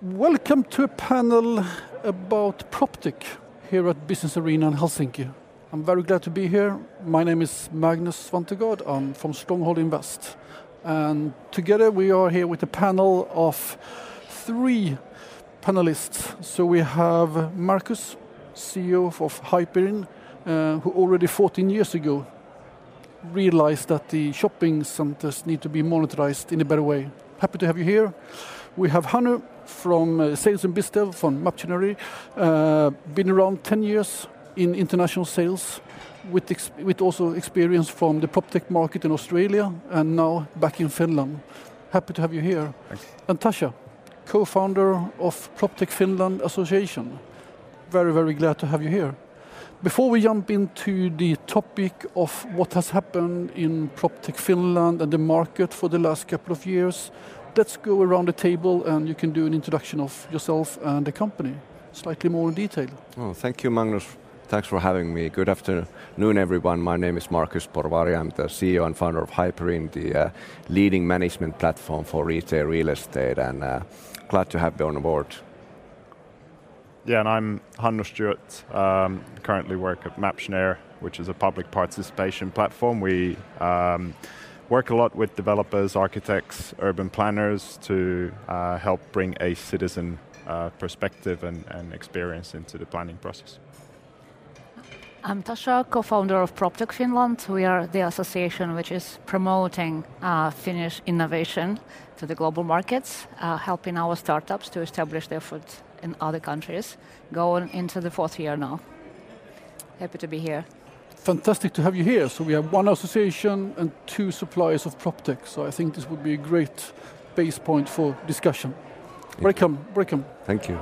Welcome to a panel about PropTech here at Business Arena in Helsinki. I'm very glad to be here. My name is Magnus Svantegård. I'm from Stronghold Invest. And together we are here with a panel of three panelists. So we have Markus, CEO of Hyperin, uh, who already 14 years ago realized that the shopping centers need to be monetized in a better way. Happy to have you here. We have Hannu from uh, Sales and Bizdev from Maptionnaire, uh, been around 10 years in international sales, with, with also experience from the PropTech market in Australia and now back in Finland. Happy to have you here. Thanks. And Tasha, co-founder of PropTech Finland Association. Very, very glad to have you here. Before we jump into the topic of what has happened in PropTech Finland and the market for the last couple of years, let's go around the table and you can do an introduction of yourself and the company, slightly more in detail. Oh, thank you, Magnus. Thanks for having me. Good afternoon, everyone. My name is Markus Porvari. I'm the CEO and founder of Hyperin, the uh, leading management platform for retail real estate, and uh, glad to have you on board. Yeah, and I'm Hannu Stewart. Um, currently work at Maptionnaire, which is a public participation platform. We um, work a lot with developers, architects, urban planners to uh, help bring a citizen uh, perspective and, and experience into the planning process. I'm Tasha, co-founder of PropTech Finland. We are the association which is promoting uh, Finnish innovation to the global markets, uh, helping our startups to establish their foot in other countries, going into the fourth year now. Happy to be here. Fantastic to have you here. So we have one association and two suppliers of PropTech. So I think this would be a great base point for discussion. Thank welcome, you. welcome. Thank you.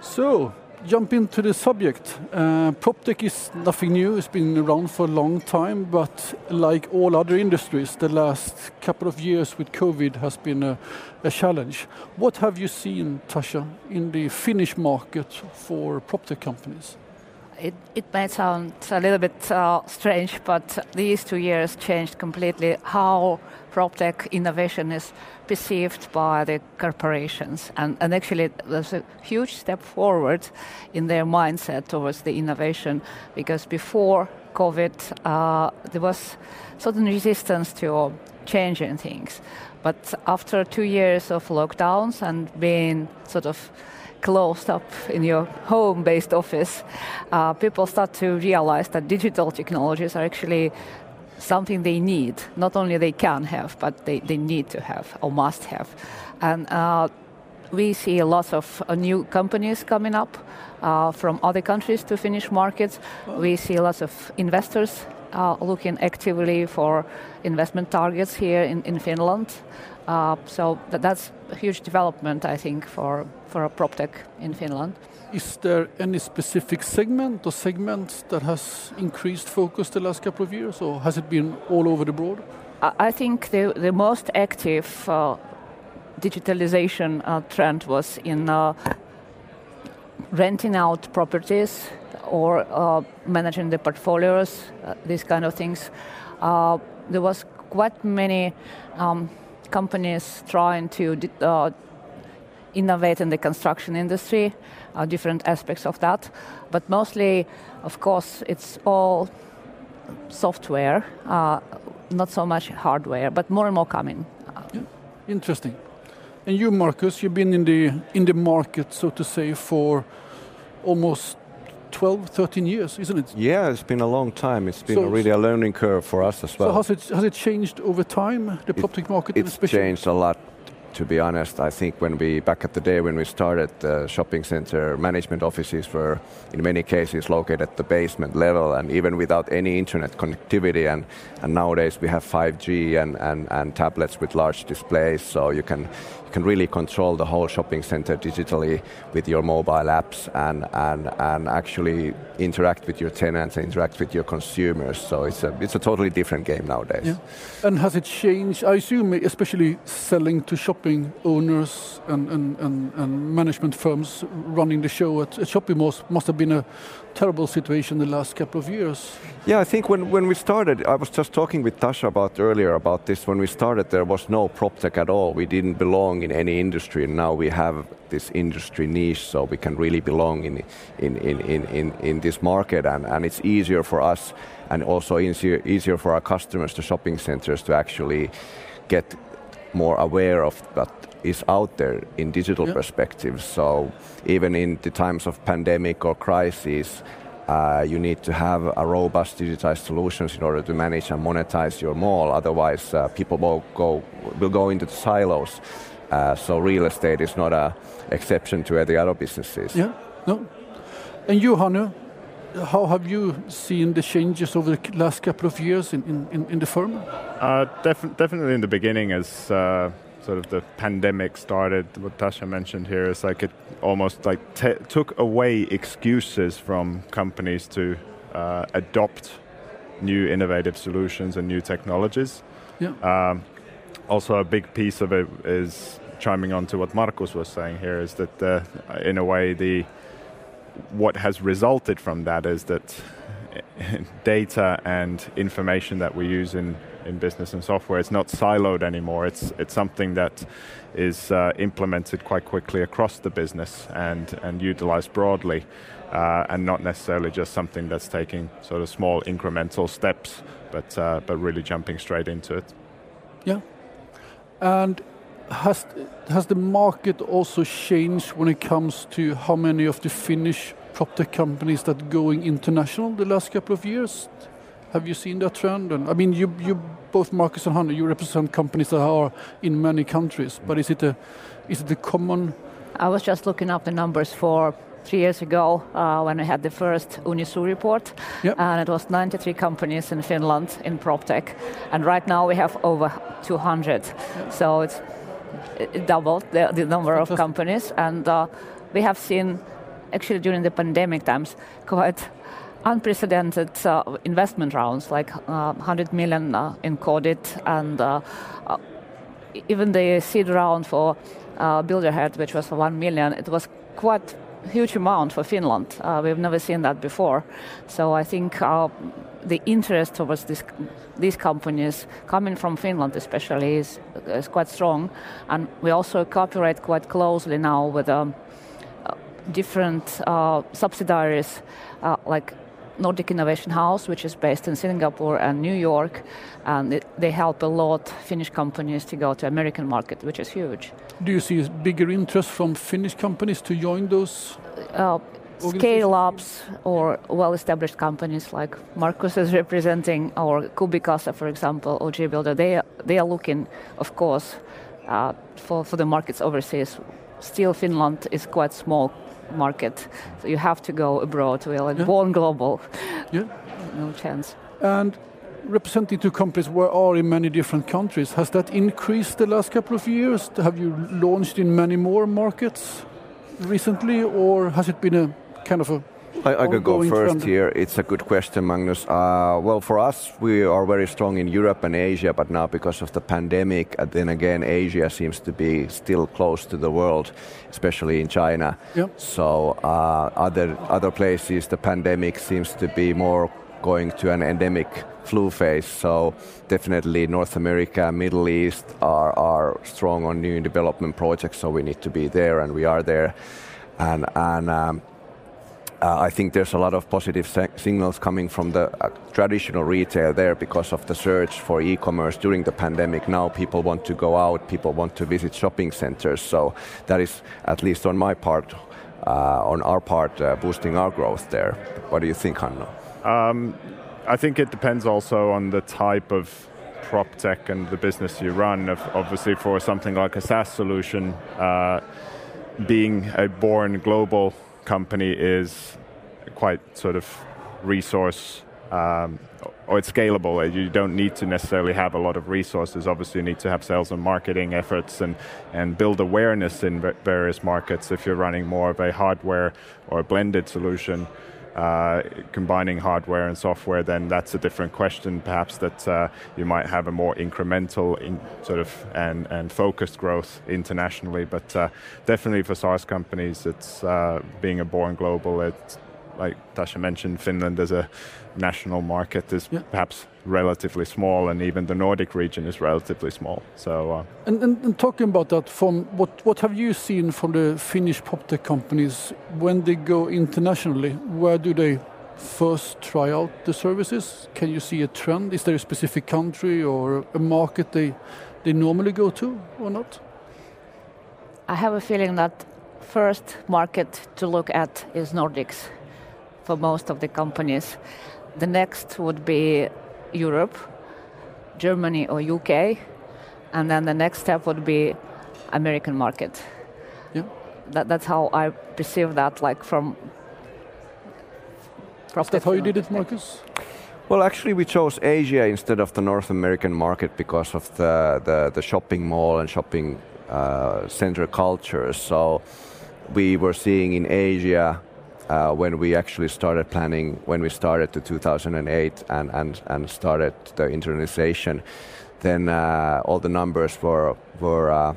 So, jump into the subject. Uh, PropTech is nothing new, it's been around for a long time, but like all other industries, the last couple of years with COVID has been a, a challenge. What have you seen, Tasha, in the Finnish market for PropTech companies? It, it may sound a little bit uh, strange, but these two years changed completely how PropTech innovation is perceived by the corporations. And, and actually, there's a huge step forward in their mindset towards the innovation because before COVID, uh, there was certain resistance to changing things. But after two years of lockdowns and being sort of closed up in your home-based office, uh, people start to realize that digital technologies are actually something they need. Not only they can have, but they, they need to have or must have. And uh, we see lots of uh, new companies coming up uh, from other countries to Finnish markets. We see lots of investors uh, looking actively for investment targets here in, in Finland. Uh, so that, that's a huge development, I think, for, for a PropTech in Finland. Is there any specific segment or segments that has increased focus the last couple of years, or has it been all over the board? I think the, the most active uh, digitalization uh, trend was in uh, renting out properties or uh, managing the portfolios, uh, these kind of things. Uh, there was quite many um, companies trying to uh, innovate in the construction industry, uh, different aspects of that. But mostly, of course, it's all software, uh, not so much hardware, but more and more coming. Yeah. Interesting. And you, Markus, you've been in the in the market, so to say, for almost 12, 13 years, isn't it? Yeah, it's been a long time. It's been So- really a learning curve for us as well. So has it has it changed over time, the PropTech market it's changed a lot to be honest i think when we back at the day when we started the shopping center management offices were in many cases located at the basement level and even without any internet connectivity and, and nowadays we have 5g and, and, and tablets with large displays so you can can really control the whole shopping center digitally with your mobile apps and, and, and actually interact with your tenants and interact with your consumers so it's a, it's a totally different game nowadays Yeah. And has it changed? I assume, especially selling to shopping owners and, and, and, and management firms running the show at, at Shopping Malls must have been a terrible situation the last couple of years. Yeah, I think when, when we started, I was just talking with Tasha about earlier about this. When we started, there was no prop tech at all. We didn't belong in any industry, and now we have this industry niche, so we can really belong in in in in, in, in this market, and, and it's easier for us and also easier easier for our customers, the shopping centers, to actually get more aware of what is out there in digital yeah. perspective. So even in the times of pandemic or crisis, uh, you need to have a robust digitized solutions in order to manage and monetize your mall. Otherwise, uh, people will go will go into the silos. Uh, so real estate is not an exception to the other businesses. Yeah, no. And you, Hannu, how have you seen the changes over the last couple of years in, in, in the firm? Uh, def- definitely in the beginning, as uh, sort of the pandemic started, what Tasha mentioned here is like it almost like t- took away excuses from companies to uh, adopt new innovative solutions and new technologies. Yeah. Um, also, a big piece of it is chiming on to what Markus was saying here is that uh, in a way the what has resulted from that is that data and information that we use in, in business and software is not siloed anymore. It's, it's something that is uh, implemented quite quickly across the business and, and utilized broadly, uh, and not necessarily just something that's taking sort of small incremental steps, but, uh, but really jumping straight into it. Yeah. And has, has the market also changed when it comes to how many of the Finnish PropTech companies that going international the last couple of years? Have you seen that trend? And I mean, you, you both Markus and Hannu, you represent companies that are in many countries, but is it a, is it a common? I was just looking up the numbers for three years ago uh, when we had the first Unisu report, and it was 93 companies in Finland in PropTech, and right now we have over 200. Yep. So it's it doubled the, the number of companies, and uh, we have seen actually during the pandemic times quite unprecedented uh, investment rounds, like uh, 100 million uh, in Codit, and uh, uh, even the seed round for uh, Builderhead, which was for 1 million, it was quite huge amount for Finland. we've never seen that before. So I think the interest towards this, these companies coming from Finland especially is, is quite strong. And we also cooperate quite closely now with um, different uh, subsidiaries uh, like Nordic Innovation House, which is based in Singapore and New York, and it, they help a lot Finnish companies to go to American market, which is huge. Do you see bigger interest from Finnish companies to join those? Uh, scale-ups or well-established companies like Markus is representing, or CubiCasa, for example, or Builder, they are, they are looking, of course, uh, for, for the markets overseas. Still, Finland is quite small market. So you have to go abroad. We're like yeah. born global. Yeah. No chance. And representing two companies where are in many different countries, has that increased the last couple of years? Have you launched in many more markets recently, or has it been a kind of a I, I could go first trend. here. It's a good question, Magnus. Uh, well, for us, we are very strong in Europe and Asia, but now because of the pandemic, and then again, Asia seems to be still close to the world, especially in China. Yep. So uh, other other places, the pandemic seems to be more going to an endemic flu phase. So definitely North America, Middle East are, are strong on new development projects. So we need to be there, and we are there. And and um, uh, I think there's a lot of positive signals coming from the uh, traditional retail there because of the surge for e-commerce during the pandemic. Now people want to go out, people want to visit shopping centers. So that is, at least on my part, uh, on our part, uh, boosting our growth there. What do you think, Hannu? Um, I think it depends also on the type of prop tech and the business you run. Obviously, for something like a SaaS solution, uh, being a born global company is quite sort of resource um, or it's scalable. You don't need to necessarily have a lot of resources. Obviously, you need to have sales and marketing efforts and, and build awareness in various markets if you're running more of a hardware or blended solution. Uh, combining hardware and software, then that's a different question. Perhaps that uh, you might have a more incremental in sort of and, and focused growth internationally. But uh, definitely for SaaS companies, it's uh, being a born global. It's like Tasha mentioned, Finland as a national market is yeah. perhaps relatively small, and even the Nordic region is relatively small. So, uh, and, and, and, talking about that, from what what have you seen from the Finnish prop tech companies when they go internationally? Where do they first try out the services? Can you see a trend? Is there a specific country or a market they they normally go to or not? I have a feeling that first market to look at is Nordics for most of the companies. The next would be Europe, Germany or UK, and then the next step would be American market. Yeah. That, that's how I perceive that, like from. Is that how you did it, Markus? Well, actually, we chose Asia instead of the North American market because of the, the, the shopping mall and shopping uh, center culture. So we were seeing in Asia uh, when we actually started planning, when we started the 2008 and, and, and started the internalization, then uh, all the numbers were, were uh,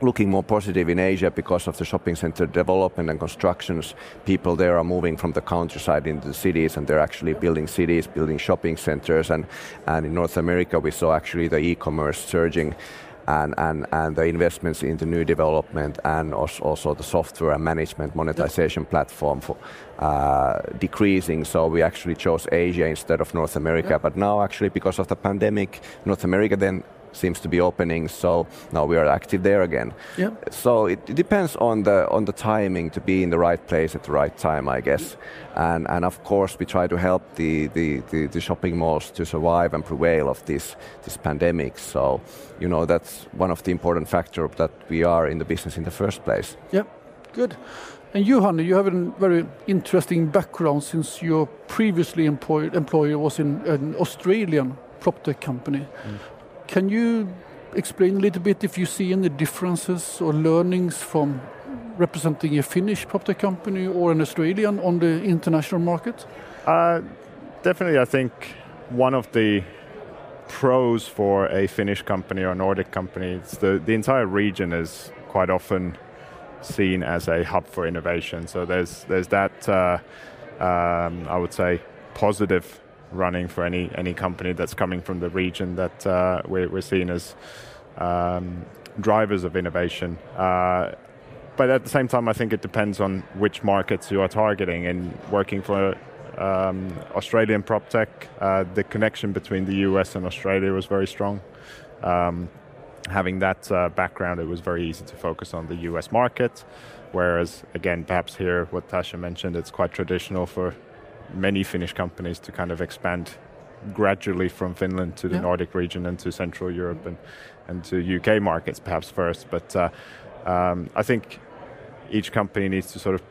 looking more positive in Asia because of the shopping center development and constructions. People there are moving from the countryside into the cities and they're actually building cities, building shopping centers. And, and in North America, we saw actually the e commerce surging and, and, and the investments into new development and also the software and management monetization platform for uh, decreasing. So we actually chose Asia instead of North America. But now, actually, because of the pandemic, North America then seems to be opening. So now we are active there again. Yeah. So it, it, depends on the on the timing to be in the right place at the right time, I guess. And and of course we try to help the the, the, the shopping malls to survive and prevail of this this pandemic. So you know that's one of the important factors that we are in the business in the first place. Yeah. Good. And Johan, you have a very interesting background since your previously employed employer was in an Australian prop tech company. Mm. Can you explain a little bit if you see any differences or learnings from representing a Finnish PropTech company or an Australian on the international market? Uh, definitely, I think one of the pros for a Finnish company or Nordic company is the, the entire region is quite often seen as a hub for innovation. So there's there's that uh, um, I would say positive running for any any company that's coming from the region that uh, we're, we're seen as um, drivers of innovation. Uh, but at the same time, I think it depends on which markets you are targeting. And working for um, Australian prop tech, uh, the connection between the US and Australia was very strong. Um, having that uh, background, it was very easy to focus on the US market. Whereas, again, perhaps here, what Tasha mentioned, it's quite traditional for many Finnish companies to kind of expand gradually from Finland to the yeah. Nordic region and to Central Europe and, and to UK markets perhaps first. But uh, um, I think each company needs to sort of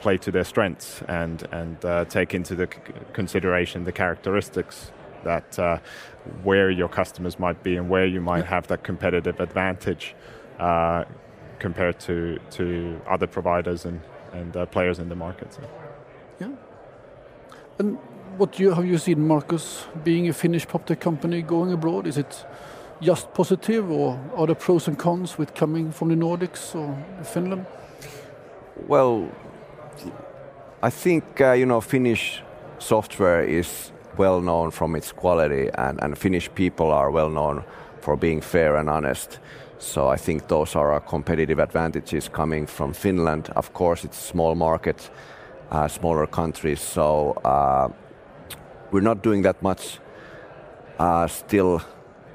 play to their strengths and, and uh, take into the consideration the characteristics that uh, where your customers might be and where you might have that competitive advantage uh, compared to, to other providers and, and uh, players in the market. So. And what you, have you seen, Markus, being a Finnish prop tech company going abroad? Is it just positive, or are there pros and cons with coming from the Nordics or Finland? Well, I think uh, you know Finnish software is well known from its quality, and, and Finnish people are well known for being fair and honest. So I think those are our competitive advantages coming from Finland. Of course, it's a small market uh, smaller countries. So uh, we're not doing that much uh, still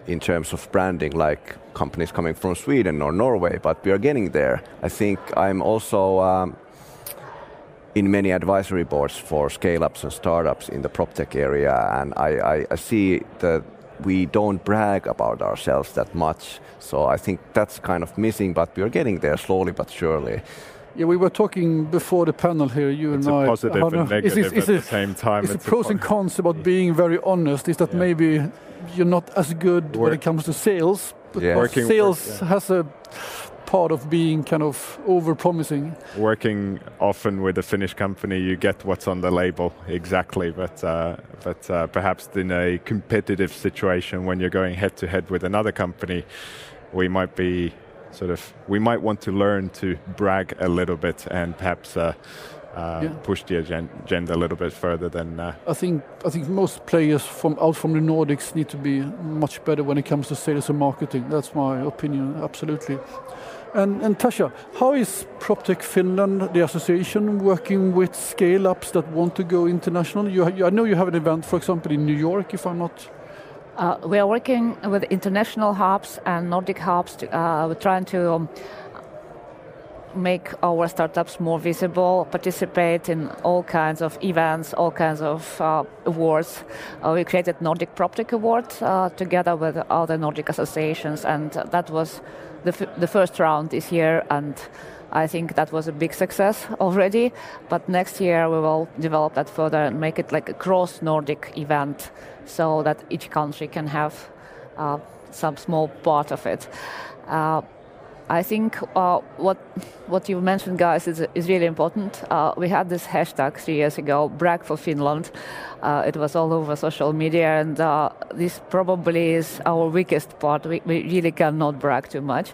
in terms of branding like companies coming from Sweden or Norway, but we are getting there. I think I'm also um, in many advisory boards for scale ups and startups in the prop tech area, and I, I, I see that we don't brag about ourselves that much. So I think that's kind of missing, but we're getting there slowly but surely. Yeah, we were talking before the panel here, you it's and I. It's a positive and negative at the same time. Is the pros and cons about being very honest? Is that yeah. maybe you're not as good Work. when it comes to sales? But yeah. Working, sales work, has a part of being kind of over promising. Working often with a Finnish company, you get what's on the label exactly, but uh, but uh, perhaps in a competitive situation when you're going head to head with another company, we might be sort of we might want to learn to brag a little bit and perhaps. Uh, uh, yeah. push the agenda a little bit further than. Uh, I think I think most players from out from the Nordics need to be much better when it comes to sales and marketing. That's my opinion, absolutely. And, and Tasha, how is PropTech Finland, the association, working with scale-ups that want to go international? You, you, I know you have an event, for example, in New York, if I'm not. Uh, we are working with international hubs and Nordic hubs. To, uh, we're trying to um, make our startups more visible, participate in all kinds of events, all kinds of uh, awards. Uh, we created Nordic PropTech Award uh, together with other Nordic associations, and that was the, the first round this year, and I think that was a big success already. But next year we will develop that further and make it like a cross Nordic event, so that each country can have uh, some small part of it. Uh, I think uh, what what you mentioned, guys, is, is really important. Uh, we had this hashtag three years ago, Brag for Finland. Uh, it was all over social media, and uh, this probably is our weakest part. We, we really cannot brag too much.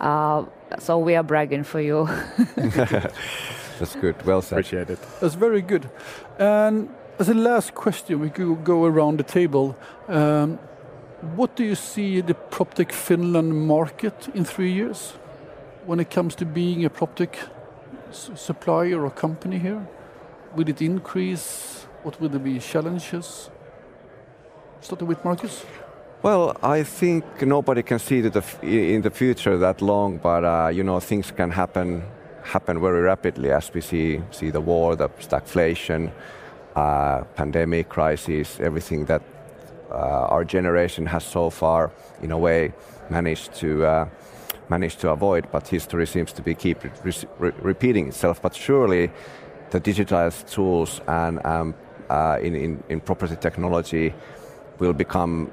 Uh, so we are bragging for you. That's good. Well said. Appreciate it. That's very good. And as a last question, we could go around the table. Um, what do you see the PropTech Finland market in three years when it comes to being a PropTech supplier or company here? Will it increase? What will be challenges? Starting with Markus. Well, I think nobody can see the in the future that long, but uh, you know things can happen happen very rapidly as we see see the war, the stagflation, uh, pandemic crisis, everything that uh, our generation has so far, in a way, managed to uh, managed to avoid. But history seems to be keep re re repeating itself. But surely, the digitized tools and um, uh, in, in, in property technology will become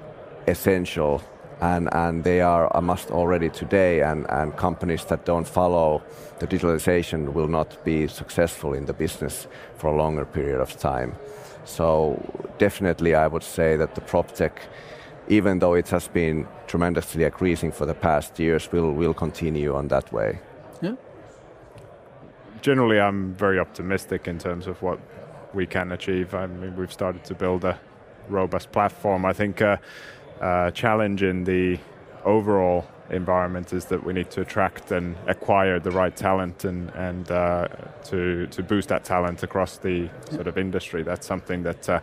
essential and, and they are a must already today and, and companies that don't follow the digitalization will not be successful in the business for a longer period of time. So definitely I would say that the prop tech, even though it has been tremendously increasing for the past years, will, will continue on that way. Yeah. Generally, I'm very optimistic in terms of what we can achieve. I mean, we've started to build a robust platform. I think uh, uh, challenge in the overall environment is that we need to attract and acquire the right talent and, and uh, to, to boost that talent across the sort of industry. That's something that uh,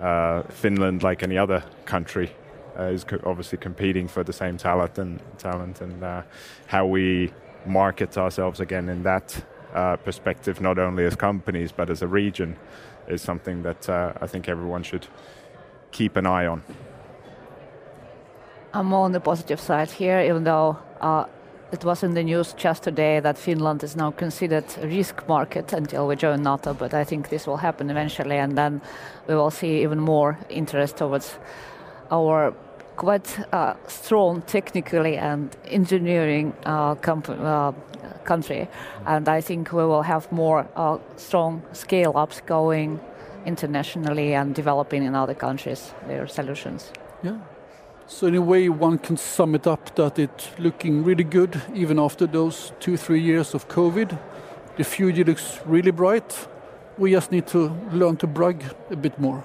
uh, Finland, like any other country, uh, is co- obviously competing for the same talent and talent and uh, how we market ourselves again in that perspective, not only as companies but as a region, is something that I think everyone should keep an eye on. I'm more on the positive side here, even though uh, it was in the news just today that Finland is now considered a risk market until we join NATO, but I think this will happen eventually, and then we will see even more interest towards our quite uh, strong technically and engineering uh, uh, country, and I think we will have more uh, strong scale-ups going internationally and developing in other countries their solutions. Yeah. So in a way, one can sum it up that it's looking really good even after those two, three years of COVID. The future looks really bright. We just need to learn to brag a bit more.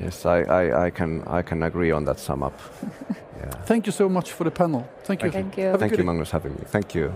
Yes, I, I, I can I can agree on that sum up. yeah. Thank you so much for the panel. Thank you. Thank you. Thank you, Magnus, having me. Thank you.